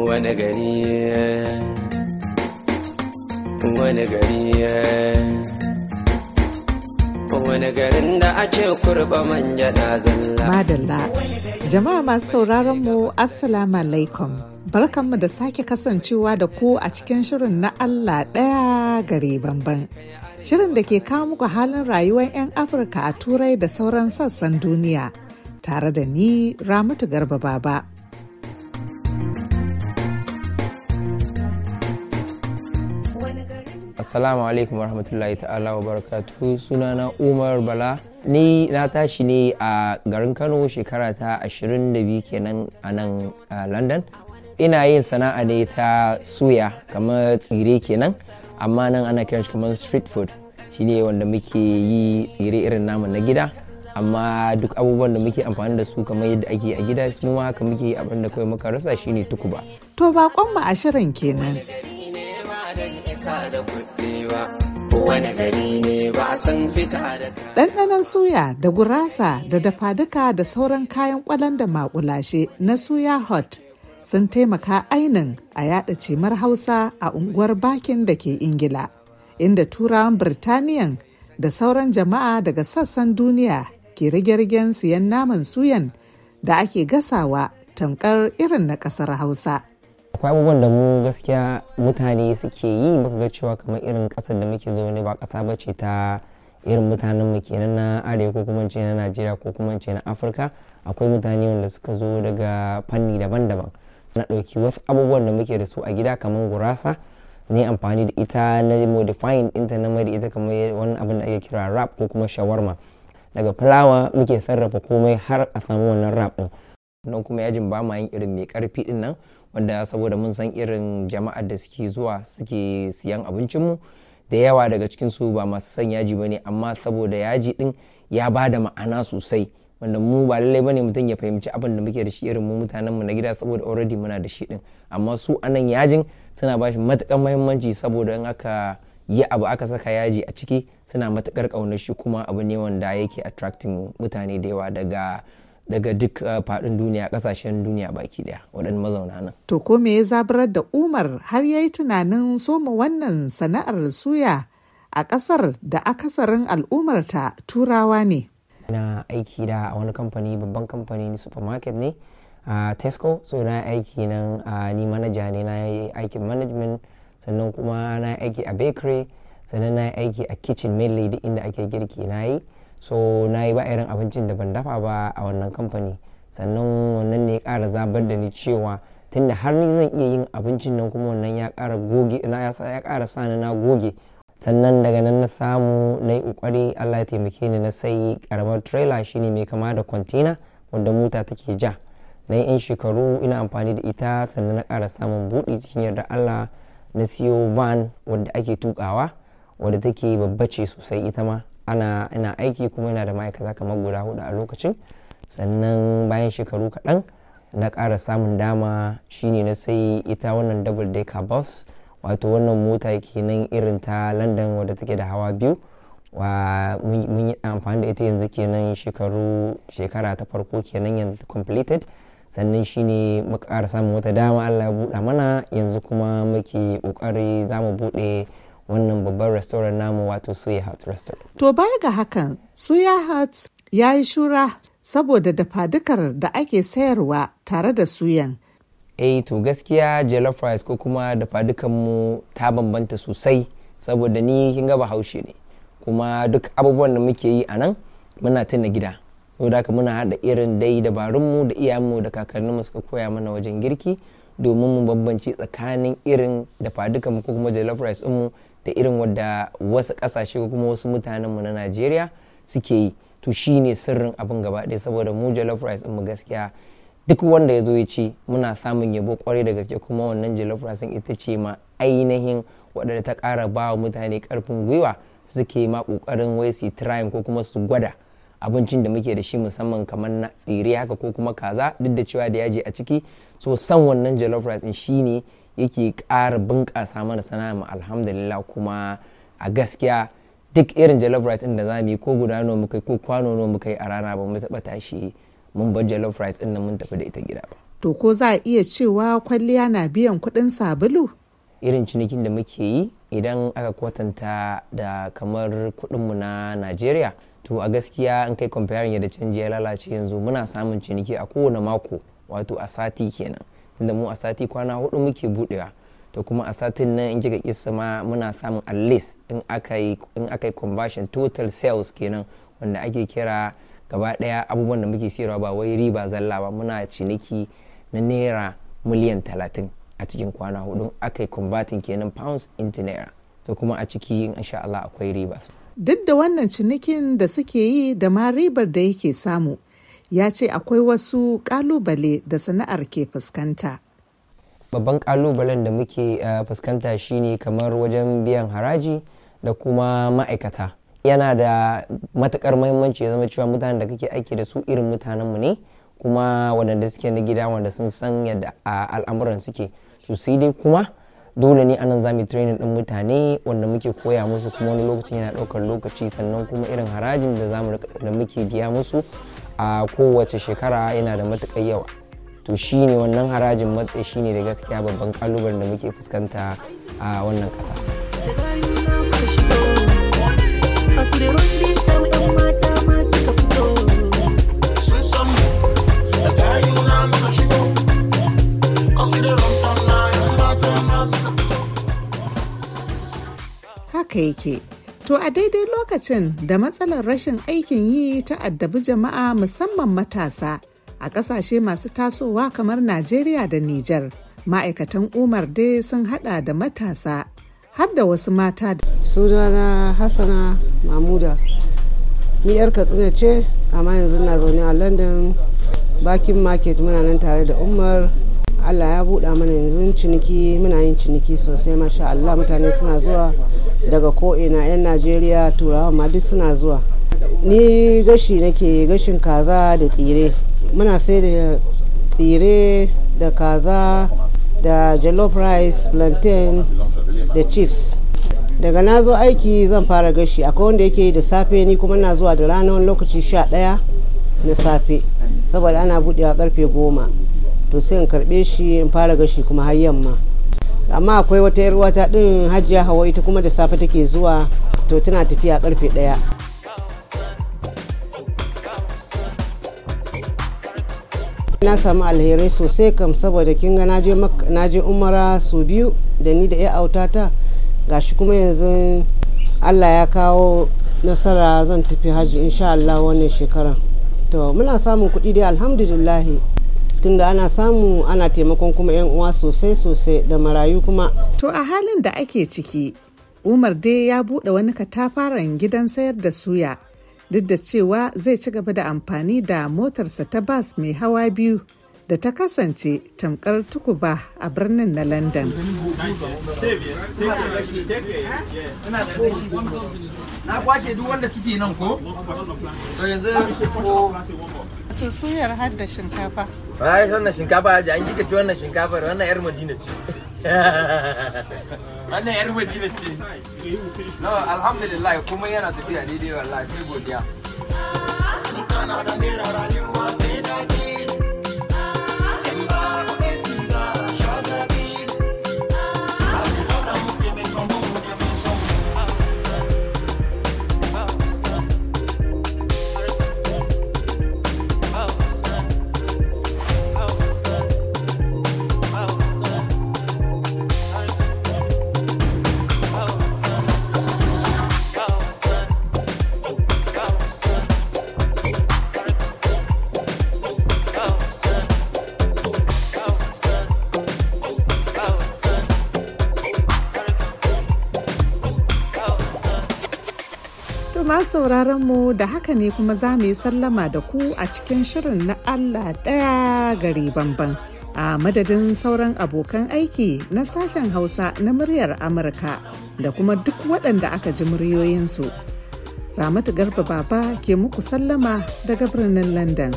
wani gari wani gari wani garin da a ce kurba manja na zalla Madalla. Jama'a masu sauraron mu Assalamu alaikum. Barkanmu da sake kasancewa da ku a cikin shirin na Allah ɗaya gare bamban. Shirin da ke kawo muku halin rayuwar 'yan Afirka a Turai da sauran sassan duniya. Tare da ni Ramatu Garba Baba. Assalamu alaikum warahmatullahi ta'ala wa barakatuhu sunana Umar Bala. Ni na tashi ne a garin Kano shekara ta 22 kenan a nan London. Ina yin sana'a ne ta suya kamar tsire kenan amma nan ana kiran shi kamar street food. Shine wanda muke yi tsire irin namu na gida amma duk abubuwan da muke amfani da su kamar yadda ake a gida su ma haka muke yi. Abin da kawai muka rasa shine tukuba. To baƙonmu a shirin kenan. Ɗanɗanon suya da gurasa da dafaduka da sauran kayan ƙwalan da maƙulashe na suya hot sun taimaka ainin a yaɗa cimar hausa a unguwar bakin da ke ingila inda turawan birtaniyan da sauran jama'a daga sassan duniya ke rige-rigen siyan naman suyan da ake gasawa tamkar irin na ƙasar hausa. Akwai abubuwan da mu gaskiya mutane suke yi muka ga cewa kamar irin ƙasar da muke zaune ba kasa ba ce ta irin mutanen mu kenan na arewa ko kuma ce na najeriya ko kuma ce na afirka. Akwai mutane wanda suka zo daga fanni daban-daban. Na ɗauki wasu abubuwan da muke da su a gida kamar gurasa ne amfani da ita na modifying ɗinta na mai da ita kamar wani abin da ake kira rap ko kuma shawarma. Daga fulawa muke sarrafa komai har a samu wannan rap ɗin. Nan kuma yajin ba ma yin irin mai ƙarfi ɗin nan wanda saboda mun san irin jama'ar da suke zuwa suke siyan abincinmu da yawa daga cikin su ba masu son yaji ba ne amma saboda yaji din ya ba da ma'ana sosai. Wanda mu ba lallai ba ne mutum ya fahimci abin da muke da shi irin mu mutanen mu na gida saboda already muna da shi din. Amma su a nan yajin suna ba shi matukan muhimmanci saboda in aka yi abu aka saka yaji a ciki suna matuƙar ƙaunar shi kuma abu ne wanda yake attracting mutane da yawa daga daga duk uh, faɗin duniya ƙasashen duniya baki ɗaya waɗanda mazauna nan. To ko me ya zaburar da Umar har ya yi tunanin soma wannan sana'ar suya a ƙasar da akasarin al'ummarta turawa ne. na aiki da a wani kamfani babban kamfani ni supermarket ne a tesco. So na aiki nan a ni manaja ne na yi aikin management. Sannan kuma na aiki a bakery. Sannan na aiki a kitchen mainly inda ake girki na yi. So na yi ba irin abincin da ban dafa ba a wannan kamfani. Sannan wannan ne ya ƙara zabar da ni cewa tunda har ni zan iya yin abincin nan kuma wannan ya ƙara goge na ya ƙara sa na goge. Sannan daga nan na samu na yi ƙoƙari allah ya taimake ni na sai ƙaramar trailer shine mai kama da kwantena wanda mota take ja. Na yi 'yan shekaru ina amfani da ita sannan na ƙara samun buɗi cikin yarda allah. Na siyo van wadda ake tukawa wadda take babba ce sosai ita ma. Ana ina aiki kuma yana da ma'aikata kamar guda huɗu a lokacin. Sannan bayan shekaru kaɗan na ƙara samun dama shine na sai ita wannan double decker bus. Wato wannan mota kenan irin ta london wadda take da hawa biyu. Wa mun yi amfani da ita yanzu kenan shekaru shekara ta farko kenan yanzu completed. Sannan shine muka ƙara samun wata dama allah ya buɗa mana. Yanzu kuma muke ƙoƙari za mu buɗe wannan babban restaurant namu wato suya hut restaurant. To baya ga hakan, Suya Hut ya yi shura saboda dafadukar da ake sayarwa tare da suyan. eh to gaskiya jollof rice ko kuma dafa mu ta bambanta sosai saboda ni kin ga bahaushe ne. Kuma duk abubuwan da muke yi a nan muna tuna gida. Saboda haka muna haɗa irin dai dabarunmu da iyayenmu da kakanninmu suka koya mana wajen girki domin mu bambance tsakanin irin dafa mu ko kuma jollof rice mu da irin wadda wasu ƙasashe ko kuma wasu mutanenmu na najeriya suke yi. To shine sirrin abin gaba ɗaya saboda mu jollof rice mu gaskiya duk wanda ya zo ya ci muna samun yabo ƙwarai da gaske kuma wannan jollof rice ita ce ma ainihin waɗanda ta ƙara ba wa mutane ƙarfin gwiwa suke ma ƙoƙarin wai su trying ko kuma su gwada abincin da muke da shi musamman kamar na tsire haka ko kuma kaza. Duk da cewa da yaji a ciki so san wannan jollof rice shine yake ƙara bunƙasa mana sana'a mu alhamdulillah kuma a gaskiya duk irin jollof rice din da za mu yi ko guda nawa muka yi ko kwano nawa muka yi a rana ba mu taɓa tashi mun bar jollof rice ɗin nan mun tafi da ita gida ba To ko za a iya cewa kwalliya na biyan kuɗin sabulu? irin cinikin da muke yi idan aka kwatanta da kamar kuɗinmu na najeriya to a gaskiya in kai comparing yadda canji ya lalace yanzu muna samun ciniki a kowane mako wato a sati kenan tunda mu a sati kwana huɗu muke budewa to kuma a satin nan in kika kisa ma muna samun at least in aka yi in aka yi conversion total sales kenan wanda ake kira gaba ɗaya abubuwan da muke siyarwa ba wai riba zalla ba muna ciniki na naira miliyan talatin a cikin kwana huɗu. Aka yi converting kenan pounds into naira. To kuma a ciki insha Allah akwai riba. Duk da wannan cinikin da suke yi da ma ribar da yake samu, ya ce akwai wasu ƙalubale da sana'ar ke fuskanta. babban kalubalen da muke uh, fuskanta shine kamar wajen biyan haraji da kuma ma'aikata yana da matuƙar muhimmanci ya zama cewa mutanen da kake aiki da su irin mutanenmu ne kuma waɗanda suke na gida wanda sun san yadda al'amuran suke to sai dai kuma dole ne a nan za mu training din mutane wanda muke koya musu kuma wani lokacin yana ɗaukar lokaci sannan kuma irin harajin da muke biya musu a kowace shekara yana da matuƙar yawa to shine wannan harajin matsayi shine da gaskiya babban kalubalen da muke fuskanta a wannan ƙasa. Haka yake. To a daidai lokacin da matsalar rashin aikin yi ta addabi jama'a musamman matasa a ƙasashe masu tasowa kamar Najeriya da Nijar. Ma'aikatan Umar dai sun hada da matasa har da wasu mata da sunana hassana mamuda ni yar katsina ce amma yanzu na zaune a london bakin market muna nan tare da umar allah ya buɗa mana yanzu ciniki muna yin ciniki sosai masha allah mutane suna zuwa daga ko'ina 'yan najeriya turawa ma duk suna zuwa. Ni gashi nake gashin kaza da tsire. Muna sai da tsire da kaza da jollof rice plantain da chips. Daga na zo aiki zan fara gashi. Akwai wanda yake da safe ni kuma na zuwa da ranar lokaci sha ɗaya na safe. Saboda ana buɗewa ƙarfe goma. To sai in karɓe shi in fara gashi kuma har yamma. Amma akwai wata yar wata ɗin hajiya hawa ita kuma da safe take zuwa to tana tafiya ƙarfe ɗaya. Na samu alherai sosai kam saboda kin ga na je umara su biyu da ni da ya autata. Gashi kuma yanzu allah ya kawo nasara zan tafi hajji insha Allah wannan shekaran. To muna samun kuɗi dai alhamdulillah tunda ana samu ana taimakon kuma yan uwa sosai sosai da marayu kuma To a halin da ake ciki, Umar dai ya buɗe wani katafaren gidan sayar da suya duk da cewa zai ci gaba da amfani da motarsa ta bas mai hawa biyu da ta kasance tamkar tukuba a birnin na London. na kwashe duk wanda suke nan ko to yanzu ko To suyar har da shinkafa. ai wannan shinkafa da an kika ci wannan shinkafar wannan yar madina ce. Wannan yar madina ce. No alhamdulillah kuma yana tafiya daidai wallahi sai godiya. Ma sauraron mu da haka ne kuma za mu yi sallama da ku a cikin shirin na Allah ɗaya gari bamban. A madadin sauran abokan aiki na sashen Hausa na muryar Amurka da kuma duk waɗanda aka ji muryoyinsu. Ramatu Garba Baba ke muku sallama daga birnin London.